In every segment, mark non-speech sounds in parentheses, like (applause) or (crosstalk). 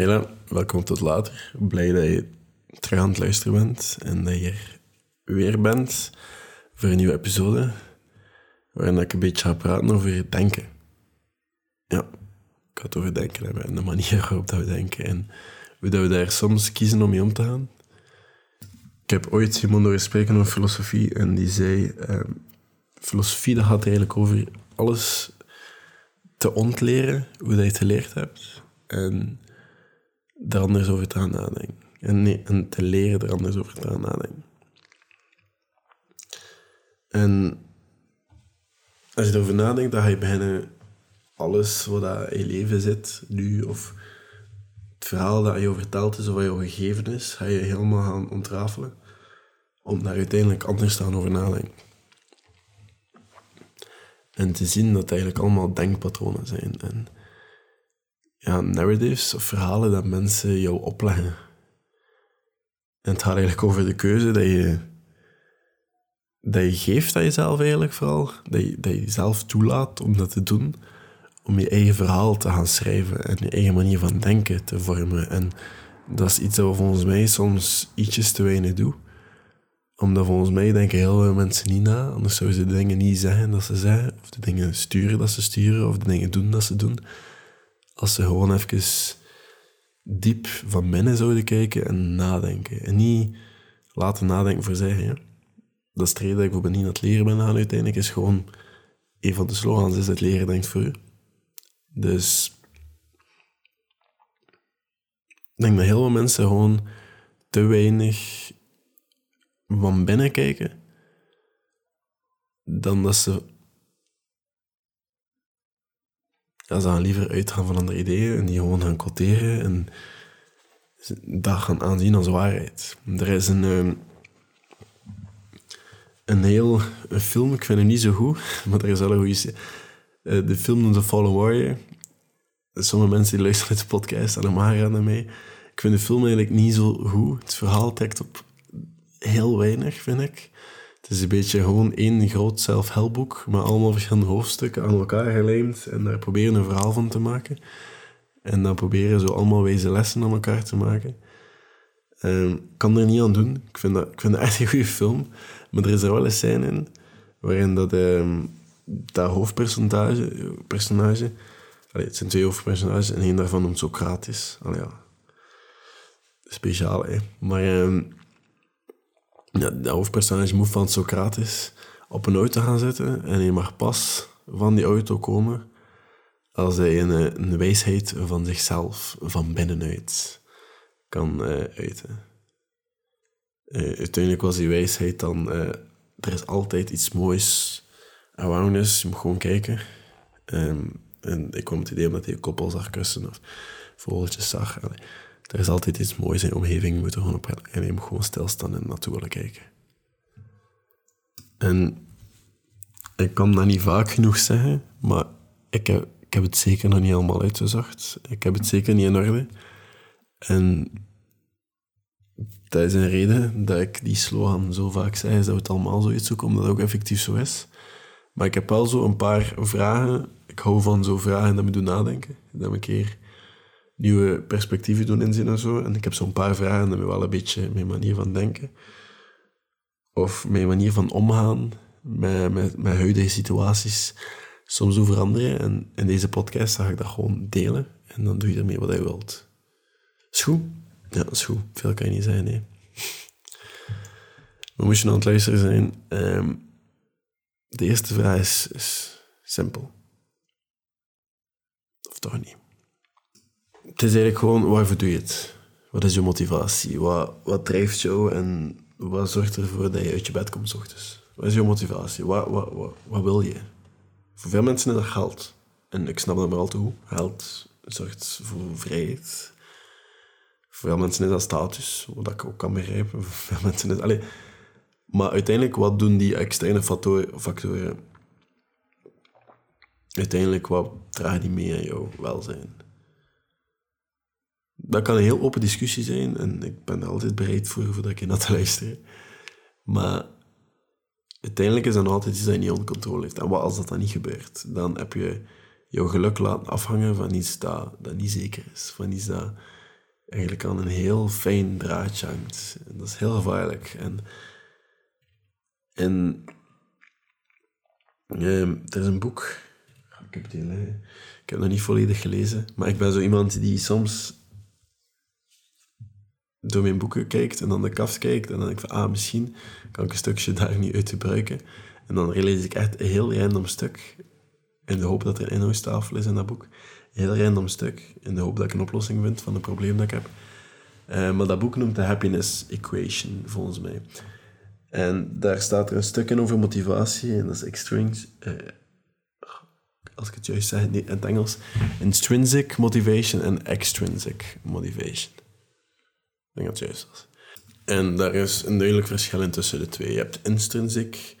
Welkom tot later. Blij dat je terug aan het luisteren bent en dat je er weer bent voor een nieuwe episode waarin ik een beetje ga praten over denken. Ja, ik ga het over denken hebben en de manier waarop dat we denken en hoe dat we daar soms kiezen om mee om te gaan. Ik heb ooit Simon horen spreken over filosofie en die zei, ehm, filosofie dat gaat eigenlijk over alles te ontleren, hoe dat je het geleerd hebt en er anders over te gaan nadenken. En, en te leren er anders over te gaan nadenken. En als je erover nadenkt, dan ga je bijna alles wat in je leven zit, nu, of het verhaal dat je verteld is, of wat je gegeven is, ga je helemaal gaan ontrafelen. Om daar uiteindelijk anders te gaan over nadenken. En te zien dat het eigenlijk allemaal denkpatronen zijn. En ja, narratives of verhalen dat mensen jou opleggen. En het gaat eigenlijk over de keuze dat je, dat je geeft aan jezelf eigenlijk vooral. Dat je, dat je jezelf toelaat om dat te doen. Om je eigen verhaal te gaan schrijven en je eigen manier van denken te vormen. En dat is iets dat we volgens mij soms ietsjes te weinig doen. Omdat volgens mij denken heel veel mensen niet na. Anders zouden ze de dingen niet zeggen dat ze zeggen. Of de dingen sturen dat ze sturen. Of de dingen doen dat ze doen als ze gewoon even diep van binnen zouden kijken en nadenken. En niet laten nadenken voor zeggen. Dat is de reden dat ik bijvoorbeeld niet aan het leren ben aan uiteindelijk. Is gewoon, een van de slogans is het leren denkt voor u. Dus ik denk dat heel veel mensen gewoon te weinig van binnen kijken dan dat ze ja, ze liever uitgaan van andere ideeën en die gewoon gaan quoteren en dat gaan aanzien als waarheid. Er is een, ehm, een heel een film, ik vind het niet zo goed, (laughs) maar er is wel een goede... Uh, de film The Fallen Warrior. Sommige mensen die luisteren naar de podcast en maar gaan mee. Ik vind de film eigenlijk niet zo goed. Het verhaal trekt op heel weinig, vind ik. Het is een beetje gewoon één groot zelfhelpboek met allemaal verschillende hoofdstukken aan elkaar gelijmd en daar proberen een verhaal van te maken. En dan proberen zo allemaal wijze lessen aan elkaar te maken. Um, kan er niet aan doen. Ik vind, dat, ik vind dat echt een goede film. Maar er is er wel een scène in waarin dat, um, dat hoofdpersonage... Personage, het zijn twee hoofdpersonages en één daarvan noemt Socrates. Allee, ja. Speciaal, hè. Maar... Um, ja, de hoofdpersonage moet van Socrates op een auto gaan zitten en hij mag pas van die auto komen als hij een, een wijsheid van zichzelf van binnenuit kan uh, uiten. Uh, uiteindelijk was die wijsheid dan, er is altijd iets moois us, je moet gewoon kijken. Um, en ik kwam het idee omdat hij koppel zag kussen of vogeltjes zag. Allee er is altijd iets moois in je omgeving. Je moet er gewoon op en je moet gewoon stilstaan en naartoe kijken. En ik kan dat niet vaak genoeg zeggen, maar ik heb, ik heb het zeker nog niet helemaal uitgezocht. Ik heb het zeker niet in orde. En dat is een reden dat ik die slogan zo vaak zeg, is dat we het allemaal zoiets zoeken, omdat het ook effectief zo is. Maar ik heb wel zo een paar vragen. Ik hou van zo vragen dat me doen nadenken. Dat een keer nieuwe perspectieven doen inzien en zo. En ik heb zo'n paar vragen me wel een beetje mijn manier van denken. Of mijn manier van omgaan met, met, met huidige situaties soms doen veranderen. En in deze podcast ga ik dat gewoon delen. En dan doe je ermee wat je wilt. Is goed? Ja, is goed. Veel kan je niet zijn, nee. Maar moest je nou aan het luisteren zijn... Ehm, de eerste vraag is, is simpel. Of toch niet? Het is eigenlijk gewoon, waarvoor doe je het? Wat is je motivatie? Wat, wat drijft jou en wat zorgt ervoor dat je uit je bed komt s ochtends? Wat is je motivatie? Wat, wat, wat, wat wil je? Voor veel mensen is dat geld. En ik snap dat maar al te goed. Geld zorgt voor vrijheid. Voor veel mensen is dat status, wat ik ook kan begrijpen. Voor veel mensen is... Allez, maar uiteindelijk, wat doen die externe factoren? Uiteindelijk, wat dragen die mee aan jouw welzijn? Dat kan een heel open discussie zijn en ik ben er altijd bereid voor voordat ik dat te luisteren. Maar uiteindelijk is dat altijd iets dat je niet onder controle heeft. En wat als dat dan niet gebeurt? Dan heb je jouw geluk laten afhangen van iets dat, dat niet zeker is. Van iets dat eigenlijk aan een heel fijn draadje hangt. En dat is heel gevaarlijk. En, en ehm, er is een boek, ik heb, die, ik heb het nog niet volledig gelezen, maar ik ben zo iemand die soms door mijn boeken kijkt en dan de kaft kijkt en dan denk ik van, ah, misschien kan ik een stukje daar niet uit gebruiken. En dan lees ik echt een heel random stuk in de hoop dat er een inhoudstafel is in dat boek. Heel random stuk in de hoop dat ik een oplossing vind van een probleem dat ik heb. Uh, maar dat boek noemt de Happiness Equation, volgens mij. En daar staat er een stuk in over motivatie, en dat is extrinsic, uh, als ik het juist zeg in het Engels, intrinsic motivation en extrinsic motivation. Ik denk dat het juist. En daar is een duidelijk verschil in tussen de twee. Je hebt intrinsic,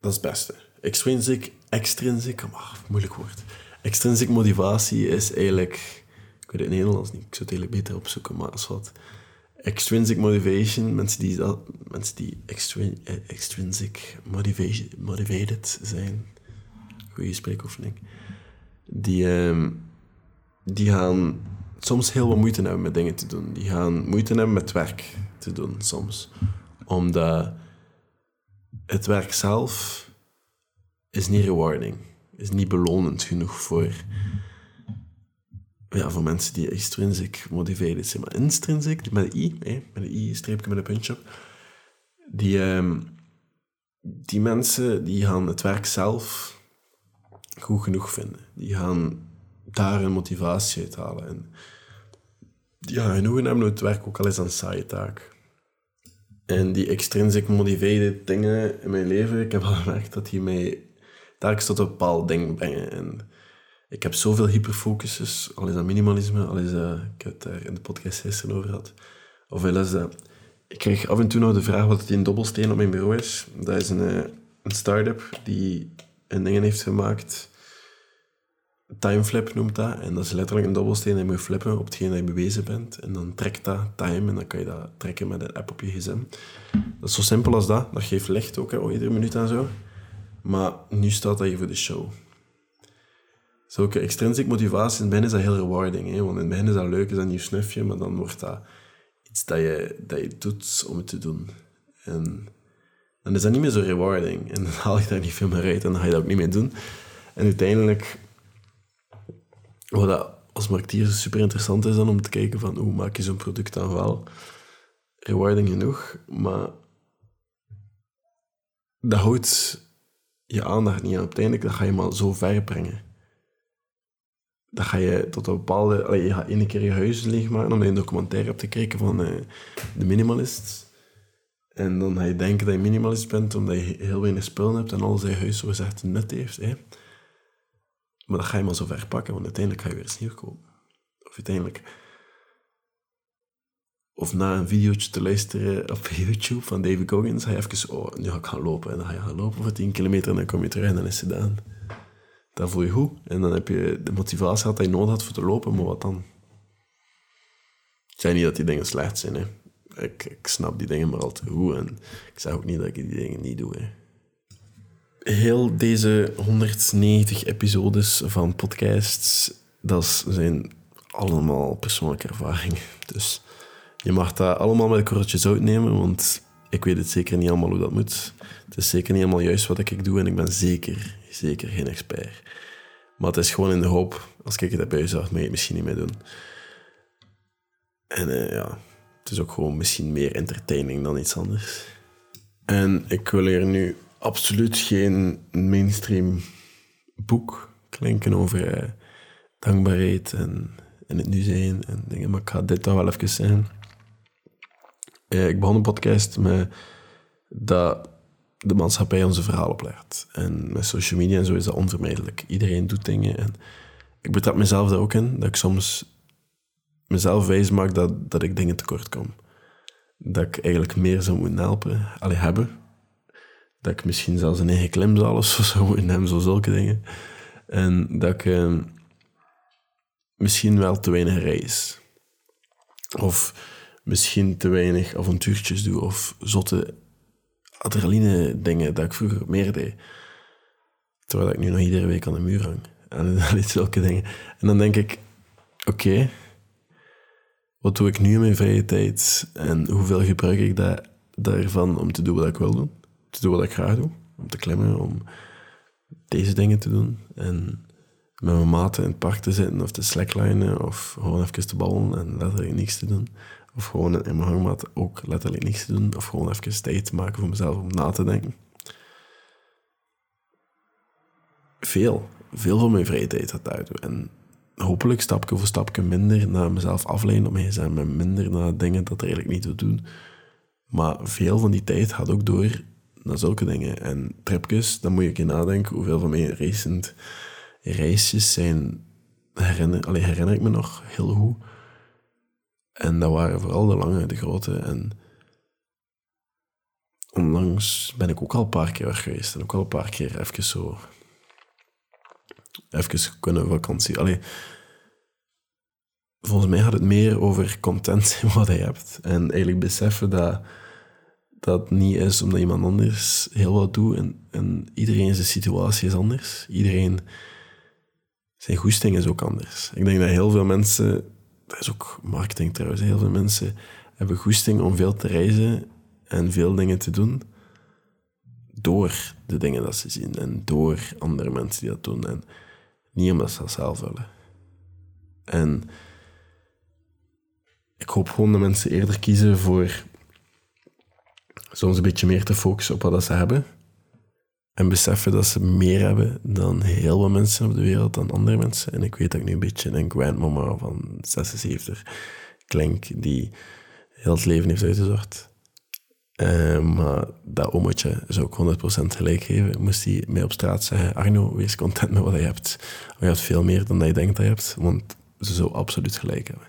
dat is het beste. Extrinsic, extrinsic, oh, moeilijk woord. Extrinsic motivatie is eigenlijk, ik weet het in Nederlands niet, ik zou het eigenlijk beter opzoeken, maar als wat. Extrinsic motivation, mensen die, mensen die eh, extrinsic motivation, motivated zijn, goede spreekoefening, die, um, die gaan soms heel wat moeite hebben met dingen te doen. Die gaan moeite hebben met werk te doen soms. Omdat het werk zelf is niet rewarding. Is niet belonend genoeg voor, ja, voor mensen die extrinsic motivated zijn. Maar intrinsic, met een i, met een i, streepje met een puntje op, die, um, die mensen die gaan het werk zelf goed genoeg vinden. Die gaan daar een motivatie uit halen. En die gaan genoegen hebben het werk, ook al is een saaie taak. En die extrinsic motivated dingen in mijn leven, ik heb al gemerkt dat die mij telkens tot een bepaald ding brengen. En ik heb zoveel hyperfocuses, al is dat minimalisme, al is dat, ik heb het daar in de podcast gisteren over gehad, of is dat, ik krijg af en toe nog de vraag wat het een dobbelsteen op mijn bureau is. Dat is een, eh, een start-up die een ding heeft gemaakt, timeflip noemt dat, en dat is letterlijk een dobbelsteen en je moet flippen op hetgeen dat je bewezen bent, en dan trekt dat time, en dan kan je dat trekken met een app op je gsm. Dat is zo simpel als dat, dat geeft licht ook, hè, iedere minuut en zo. Maar nu staat dat hier voor de show. Zulke extrinsic motivatie, in het begin is dat heel rewarding. Hè? Want in het begin is dat leuk, is dat een nieuw snufje, maar dan wordt dat iets dat je, dat je doet om het te doen. En dan is dat niet meer zo rewarding. En dan (laughs) haal je daar niet veel meer uit en dan ga je dat ook niet meer doen. En uiteindelijk, wat dat als marketeer super interessant is dan om te kijken van hoe maak je zo'n product dan wel rewarding genoeg, maar dat houdt je aandacht niet aan. Uiteindelijk dat ga je maar zo ver brengen. Dan ga je tot een bepaalde... Allee, je gaat één keer je huis leegmaken omdat je een documentaire hebt gekeken van uh, de minimalist. En dan ga je denken dat je minimalist bent omdat je heel weinig spullen hebt en in je huis zo gezegd nut heeft. Hè. Maar dat ga je maar zo ver pakken, want uiteindelijk ga je weer eens kopen. Of uiteindelijk of na een videootje te luisteren op (laughs) YouTube van David Goggins, ga je even, oh, nu ga ik gaan lopen. En dan ga je gaan lopen voor 10 kilometer en dan kom je terug en dan is het gedaan. Dan voel je goed. En dan heb je de motivatie gehad dat je nodig had voor te lopen, maar wat dan? Ik zei niet dat die dingen slecht zijn, hè. Ik, ik snap die dingen maar al te goed en ik zeg ook niet dat ik die dingen niet doe, hè. Heel deze 190 episodes van podcasts, dat zijn allemaal persoonlijke ervaringen. Dus je mag dat allemaal met een korreltje zout nemen, want ik weet het zeker niet allemaal hoe dat moet. Het is zeker niet allemaal juist wat ik doe en ik ben zeker, zeker geen expert. Maar het is gewoon in de hoop, als ik het heb uitgezocht, mag ik het misschien niet meer doen. En uh, ja, het is ook gewoon misschien meer entertaining dan iets anders. En ik wil hier nu absoluut geen mainstream boek klinken over uh, dankbaarheid en, en het nu zijn en dingen, maar ik ga dit toch wel even zijn. Eh, ik begon een podcast met dat de maatschappij onze verhaal oplegt. En met social media en zo is dat onvermijdelijk. Iedereen doet dingen. En ik betrap mezelf daar ook in, dat ik soms mezelf wijs maak dat, dat ik dingen tekort kom. Dat ik eigenlijk meer zou moeten helpen, alleen hebben. Dat ik misschien zelfs een eigen klimzaal of zo moeten hebben, zo zulke dingen. En dat ik eh, misschien wel te weinig reis. Of misschien te weinig avontuurtjes doe of zotte adrenaline dingen dat ik vroeger meer deed. Terwijl ik nu nog iedere week aan de muur hang. En (laughs) zulke dingen. En dan denk ik, oké, wat doe ik nu in mijn vrije tijd en hoeveel gebruik ik dat, daarvan om te doen wat ik wil doen. Te doen wat ik graag doe. Om te klimmen, om deze dingen te doen. En met mijn maten in het park te zitten of te slacklinen of gewoon even te ballen en letterlijk niks te doen. Of gewoon in mijn hangmat ook letterlijk niks te doen. Of gewoon even tijd te maken voor mezelf om na te denken. Veel. Veel van mijn vrije tijd gaat daartoe. En hopelijk stapje voor stapje minder naar mezelf afleiden op mijn gsm en minder naar dingen dat er eigenlijk niet toe doen. Maar veel van die tijd gaat ook door naar zulke dingen. En tripjes, dan moet je nadenken hoeveel van mijn recent reisjes zijn... Herinner, allee, herinner ik me nog heel goed. En dat waren vooral de lange, de grote. En onlangs ben ik ook al een paar keer weg geweest. En ook al een paar keer even zo even kunnen vakantie. Allee, volgens mij gaat het meer over content (laughs) wat je hebt. En eigenlijk beseffen dat dat niet is omdat iemand anders heel wat doet. En, en iedereen zijn situatie is anders. Iedereen zijn goesting is ook anders. Ik denk dat heel veel mensen, dat is ook marketing trouwens, heel veel mensen hebben goesting om veel te reizen en veel dingen te doen door de dingen dat ze zien en door andere mensen die dat doen. En niet omdat ze dat zelf willen. En ik hoop gewoon dat mensen eerder kiezen voor soms een beetje meer te focussen op wat ze hebben. En beseffen dat ze meer hebben dan heel wat mensen op de wereld, dan andere mensen. En ik weet dat ik nu een beetje een grandmama van 76 klink, die heel het leven heeft uitgezocht. Uh, maar dat ommetje zou ik 100% gelijk geven. Moest hij mij op straat zeggen, Arno, wees content met wat je hebt. je hebt veel meer dan dat je denkt dat je hebt, want ze zou absoluut gelijk hebben.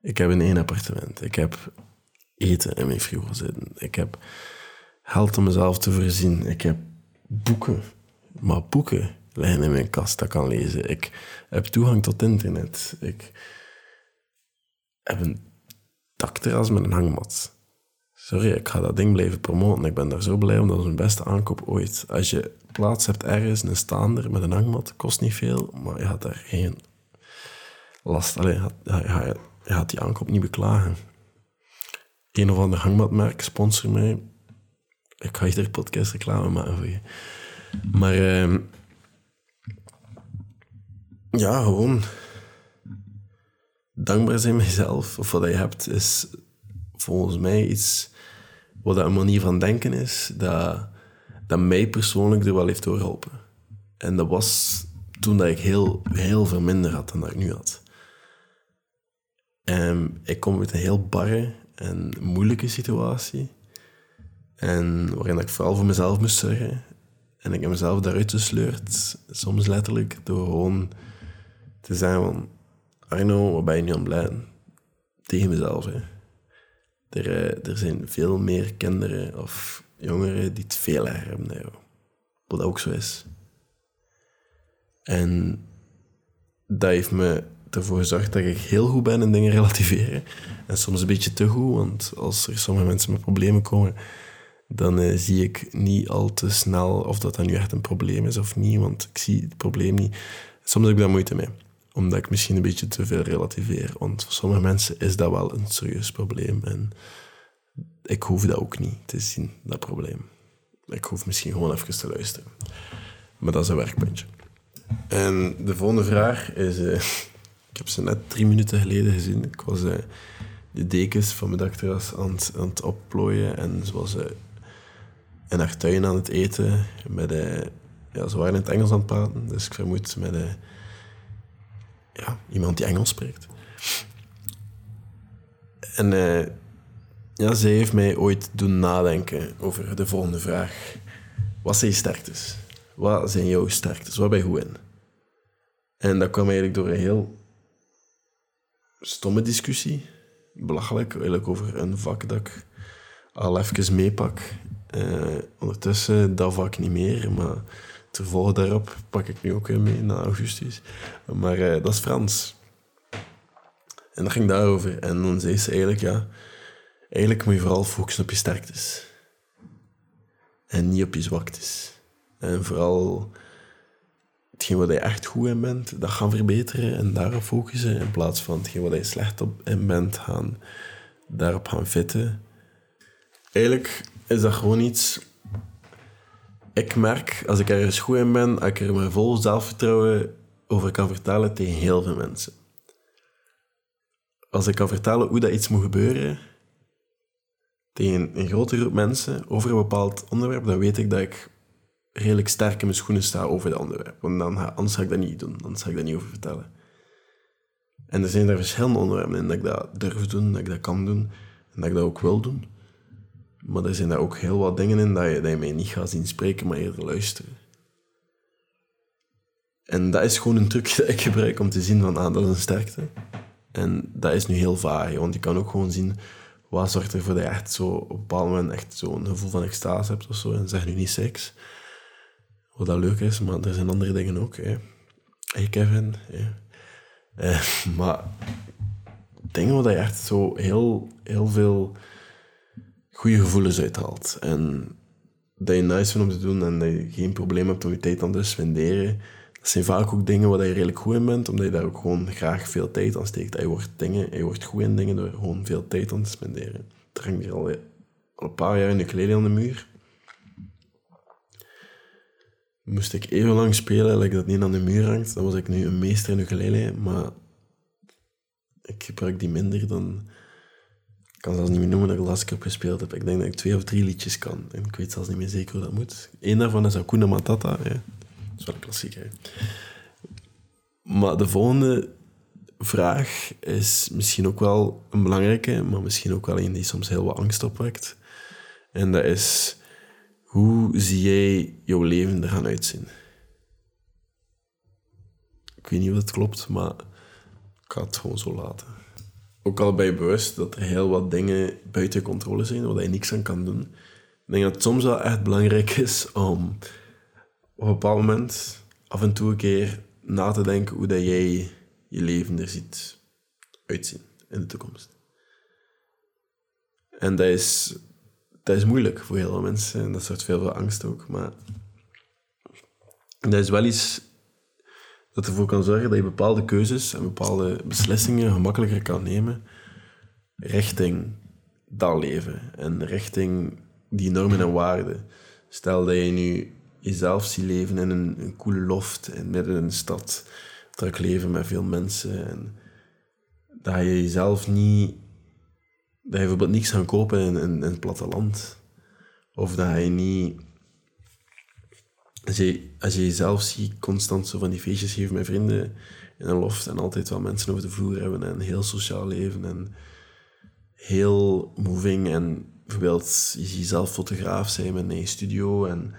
Ik heb een één appartement. Ik heb eten in mijn frigo zitten. Ik heb geld om mezelf te voorzien. Ik heb boeken. Maar boeken liggen in mijn kast dat ik kan lezen. Ik heb toegang tot internet. Ik heb een dakterras met een hangmat. Sorry, ik ga dat ding blijven promoten. Ik ben daar zo blij om. Dat is mijn beste aankoop ooit. Als je plaats hebt ergens, een staander met een hangmat, kost niet veel, maar je gaat daar geen last. Allee, je, gaat, je gaat die aankoop niet beklagen. Een of ander hangmatmerk sponsor mij. Ik ga iedere podcast reclame maken voor je. Maar uh, ja, gewoon dankbaar zijn met jezelf of wat je hebt, is volgens mij iets wat een manier van denken is dat, dat mij persoonlijk er wel heeft doorgeholpen. En dat was toen dat ik heel, heel veel minder had dan dat ik nu had. En ik kom uit een heel barre en moeilijke situatie. En waarin ik vooral voor mezelf moest zorgen. En ik heb mezelf daaruit gesleurd, soms letterlijk, door gewoon te zeggen van... Arno, wat ben je nu aan blijven? Tegen mezelf, hè. Er, eh, er zijn veel meer kinderen of jongeren die het veel erger hebben dan jou. Wat ook zo is. En dat heeft me ervoor gezorgd dat ik heel goed ben in dingen relativeren. En soms een beetje te goed, want als er sommige mensen met problemen komen, dan uh, zie ik niet al te snel of dat dan nu echt een probleem is of niet, want ik zie het probleem niet. Soms heb ik daar moeite mee, omdat ik misschien een beetje te veel relativeer. Want voor sommige mensen is dat wel een serieus probleem en ik hoef dat ook niet te zien, dat probleem. Ik hoef misschien gewoon even te luisteren. Maar dat is een werkpuntje. En de volgende vraag is... Uh, ik heb ze net drie minuten geleden gezien. Ik was uh, de dekens van mijn dakterras aan, aan het opplooien. En ze was uh, in haar tuin aan het eten. Met, uh, ja, ze waren in het Engels aan het praten. Dus ik vermoed met ja, iemand die Engels spreekt. En ja, zij heeft mij ooit doen nadenken over de volgende vraag. Wat zijn je sterktes? Wat zijn jouw sterktes? Waar ben je goed in? En dat kwam eigenlijk door een heel stomme discussie. Belachelijk, eigenlijk over een vak dat ik al even meepak. Uh, ondertussen dat vak niet meer, maar het vervolg daarop pak ik nu ook mee na augustus. Maar uh, dat is Frans. En dat ging daarover. En dan zei ze eigenlijk, ja, eigenlijk moet je vooral focussen op je sterktes. En niet op je zwaktes. En vooral hetgeen wat je echt goed in bent, dat gaan verbeteren en daarop focussen. In plaats van hetgeen wat je slecht op in bent, gaan daarop gaan fitten. Eigenlijk is dat gewoon iets... Ik merk, als ik ergens goed in ben, dat ik er met vol zelfvertrouwen over kan vertellen tegen heel veel mensen. Als ik kan vertellen hoe dat iets moet gebeuren tegen een grote groep mensen over een bepaald onderwerp, dan weet ik dat ik redelijk sterk in mijn schoenen sta over dat onderwerp. Want dan, anders ga ik dat niet doen, anders ga ik dat niet over vertellen. En er zijn er verschillende onderwerpen in dat ik dat durf doen, dat ik dat kan doen en dat ik dat ook wil doen. Maar er zijn daar ook heel wat dingen in dat je, dat je mij niet gaat zien spreken, maar eerder luisteren. En dat is gewoon een trucje (laughs) dat ik gebruik om te zien van, ah, dat is een sterkte. En dat is nu heel vaag, want je kan ook gewoon zien wat zorgt ervoor dat je echt zo op een bepaald moment echt zo'n gevoel van extase hebt of zo. En zeg nu niet seks, wat dat leuk is, maar er zijn andere dingen ook. Hè. Hey Kevin. Eh, (laughs) maar dingen waar je echt zo heel, heel veel goede gevoelens uithaalt. En dat je nice vindt om te doen en dat je geen probleem hebt om je tijd aan te spenderen. Dat zijn vaak ook dingen waar je redelijk goed in bent, omdat je daar ook gewoon graag veel tijd aan steekt. Je wordt, dingen, je wordt goed in dingen door gewoon veel tijd aan te spenderen. Het hangt hier al, al een paar jaar in de kleding aan de muur. Moest ik even lang spelen, dat dat niet aan de muur hangt, dan was ik nu een meester in ukulele, maar ik gebruik die minder dan... Ik kan zelfs niet meer noemen dat ik de laatste keer gespeeld heb. Ik denk dat ik twee of drie liedjes kan. En ik weet zelfs niet meer zeker hoe dat moet. Eén daarvan is Akuna Matata. Ja. Dat is wel een klassieker. Maar de volgende vraag is misschien ook wel een belangrijke, maar misschien ook wel een die soms heel wat angst opwekt. En dat is, hoe zie jij jouw leven er gaan uitzien? Ik weet niet of het klopt, maar ik ga het gewoon zo laten. Ook al ben je bewust dat er heel wat dingen buiten controle zijn, waar je niks aan kan doen. Ik denk dat het soms wel echt belangrijk is om op een bepaald moment af en toe een keer na te denken hoe dat jij je leven er ziet uitzien in de toekomst. En dat is, dat is moeilijk voor heel veel mensen en dat zorgt veel voor angst ook. Maar dat is wel iets dat ervoor kan zorgen dat je bepaalde keuzes en bepaalde beslissingen gemakkelijker kan nemen richting dat leven en richting die normen en waarden. Stel dat je nu jezelf ziet leven in een, een coole loft en midden in een stad, druk leven met veel mensen en dat je jezelf niet, dat je bijvoorbeeld niks gaan kopen in, in, in het platteland. Of dat je niet als je, als je jezelf ziet, constant zo van die feestjes geven met vrienden in een loft en altijd wel mensen over de vloer hebben en heel sociaal leven en heel moving en bijvoorbeeld je jezelf fotograaf zijn met een studio en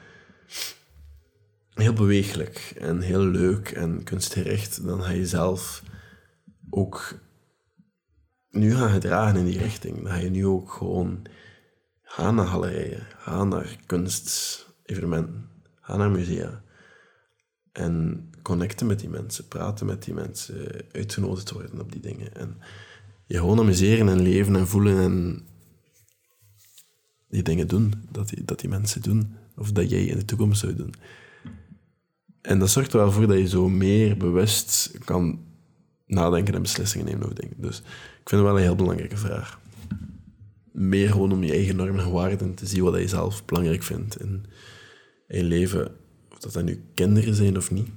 heel bewegelijk en heel leuk en kunstgericht, dan ga je zelf ook nu gaan gedragen in die richting. Ga je nu ook gewoon naar galerijen, gaan naar kunstevenementen Ga naar musea. En connecten met die mensen, praten met die mensen, uitgenodigd worden op die dingen. En je gewoon amuseren en leven en voelen en die dingen doen, dat die, dat die mensen doen, of dat jij in de toekomst zou doen. En dat zorgt er wel voor dat je zo meer bewust kan nadenken en beslissingen nemen over dingen. Dus ik vind het wel een heel belangrijke vraag. Meer gewoon om je eigen normen en waarden te zien wat je zelf belangrijk vindt in, in leven, of dat dat nu kinderen zijn of niet.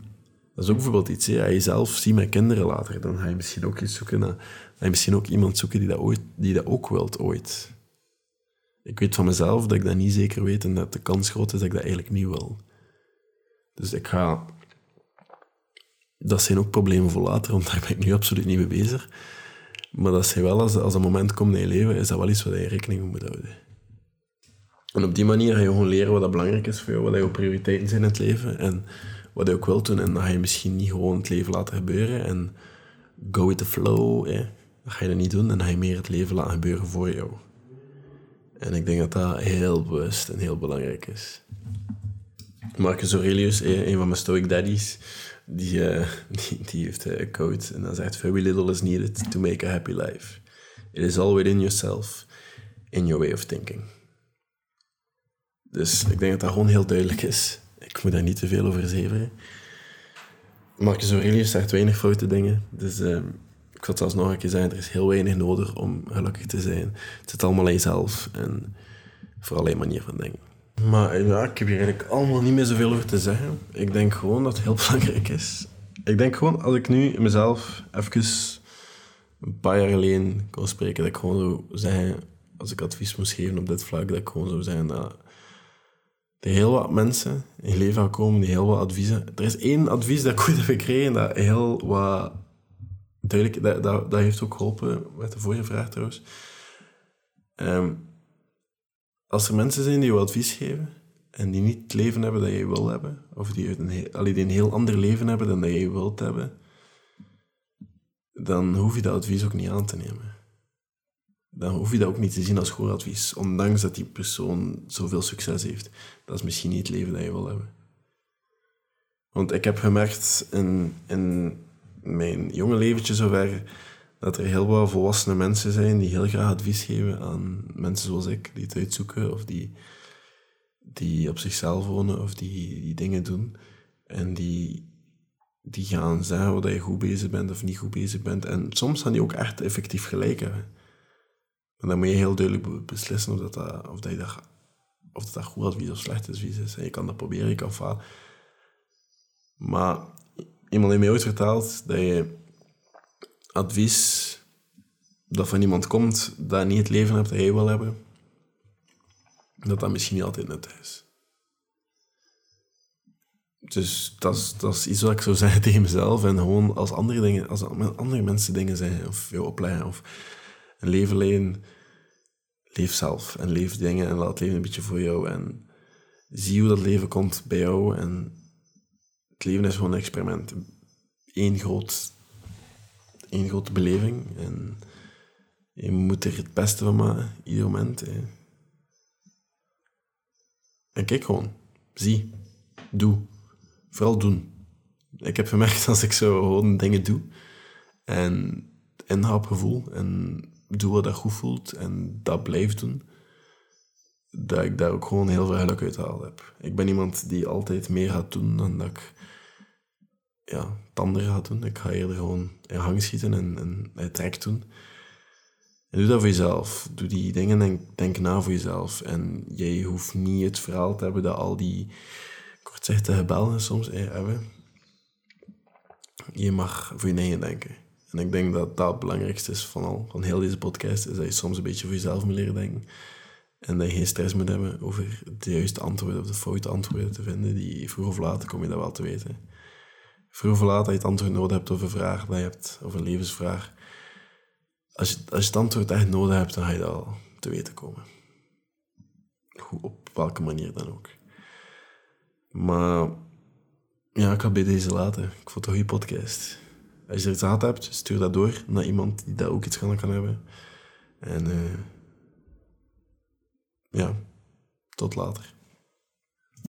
Dat is ook bijvoorbeeld iets, hè. als je zelf ziet met kinderen later, dan ga je misschien ook iets zoeken naar, ga je misschien ook iemand zoeken die dat, ooit, die dat ook wilt ooit. Ik weet van mezelf dat ik dat niet zeker weet en dat de kans groot is dat ik dat eigenlijk niet wil. Dus ik ga... Dat zijn ook problemen voor later, want daar ben ik nu absoluut niet mee bezig. Maar dat zijn wel, als, als een moment komt in je leven, is dat wel iets waar je rekening mee moet houden. En op die manier ga je gewoon leren wat dat belangrijk is voor jou, wat jouw prioriteiten zijn in het leven en wat je ook wilt doen. En dan ga je misschien niet gewoon het leven laten gebeuren en go with the flow. Dat ga je dat niet doen en dan ga je meer het leven laten gebeuren voor jou. En ik denk dat dat heel bewust en heel belangrijk is. Marcus Aurelius, een van mijn Stoic daddies, die, uh, die, die, heeft een quote en dat zegt: Very little is needed to make a happy life. It is all within yourself, in your way of thinking. Dus ik denk dat dat gewoon heel duidelijk is. Ik moet daar niet te veel over zeveren. Marcus Aurelius zegt weinig foute dingen. Dus uh, ik zal zelfs nog een keer zeggen, er is heel weinig nodig om gelukkig te zijn. Het zit allemaal in jezelf en vooral een manier van denken. Maar ja, ik heb hier eigenlijk allemaal niet meer zoveel over te zeggen. Ik denk gewoon dat het heel (laughs) belangrijk is. Ik denk gewoon, als ik nu mezelf even een paar jaar geleden kon spreken, dat ik gewoon zou zeggen, als ik advies moest geven op dit vlak, dat ik gewoon zou zeggen dat er heel wat mensen in je leven gaan komen die heel wat adviezen... Er is één advies dat ik ooit heb gekregen dat heel wat... Duidelijk, dat, dat, heeft ook geholpen met de vorige vraag trouwens. Ehm, als er mensen zijn die je advies geven en die niet het leven hebben dat je wil hebben, of die een, heel, die een heel ander leven hebben dan dat je wilt hebben, dan hoef je dat advies ook niet aan te nemen. Dan hoef je dat ook niet te zien als goed advies, ondanks dat die persoon zoveel succes heeft. Dat is misschien niet het leven dat je wil hebben. Want ik heb gemerkt in, in mijn jonge leventje zover dat er heel wat volwassene mensen zijn die heel graag advies geven aan mensen zoals ik, die het uitzoeken of die, die op zichzelf wonen of die, die dingen doen. En die, die gaan zeggen dat je goed bezig bent of niet goed bezig bent. En soms gaan die ook echt effectief gelijk hebben. Maar dan moet je heel duidelijk beslissen of, dat, of, dat, je dat, of dat, dat goed advies of slecht advies is. En je kan dat proberen, je kan falen. Maar iemand heeft mij ooit verteld dat je advies dat van iemand komt dat niet het leven hebt dat jij wil hebben, dat dat misschien niet altijd net is. Dus dat is, dat is iets wat ik zou zeggen (laughs) tegen mezelf. En gewoon als andere, dingen, als andere mensen dingen zeggen, of je opleggen, of een leven leef zelf. En leef dingen en laat het leven een beetje voor jou. En zie hoe dat leven komt bij jou. En het leven is gewoon een experiment. Eén groot één grote beleving. En je moet er het beste van maken, ieder moment. Hè. En kijk gewoon. Zie. Doe. Vooral doen. Ik heb gemerkt (laughs) als ik zo gewoon dingen doe en inhoud op gevoel en doe wat dat goed voelt en dat blijf doen, dat ik daar ook gewoon heel veel geluk uit gehaald heb. Ik ben iemand die altijd meer gaat doen dan dat ik ja, het andere gaat doen. Ik ga eerder gewoon in hang schieten en, en trek doen. En doe dat voor jezelf. Doe die dingen en denk na voor jezelf. En jij hoeft niet het verhaal te hebben dat al die kortzichtige bellen soms hebben. Je mag voor je eigen denken. En ik denk dat dat het belangrijkste is van, al, van heel deze podcast, is dat je soms een beetje voor jezelf moet leren denken. En dat je geen stress moet hebben over de juiste antwoorden of de foute antwoorden te vinden, die vroeg of laat kom je dat wel te weten vroeg of laat dat je het antwoord nodig hebt over een vraag dat je hebt, of een levensvraag. Als je, als het antwoord echt nodig hebt, dan ga je dat al te weten komen. Op welke manier dan ook. Maar ja, ik ga bij deze laten. Ik vond het een goede podcast. Als je er iets aan hebt, stuur dat door naar iemand die daar ook iets aan kan hebben. En uh, ja, tot later.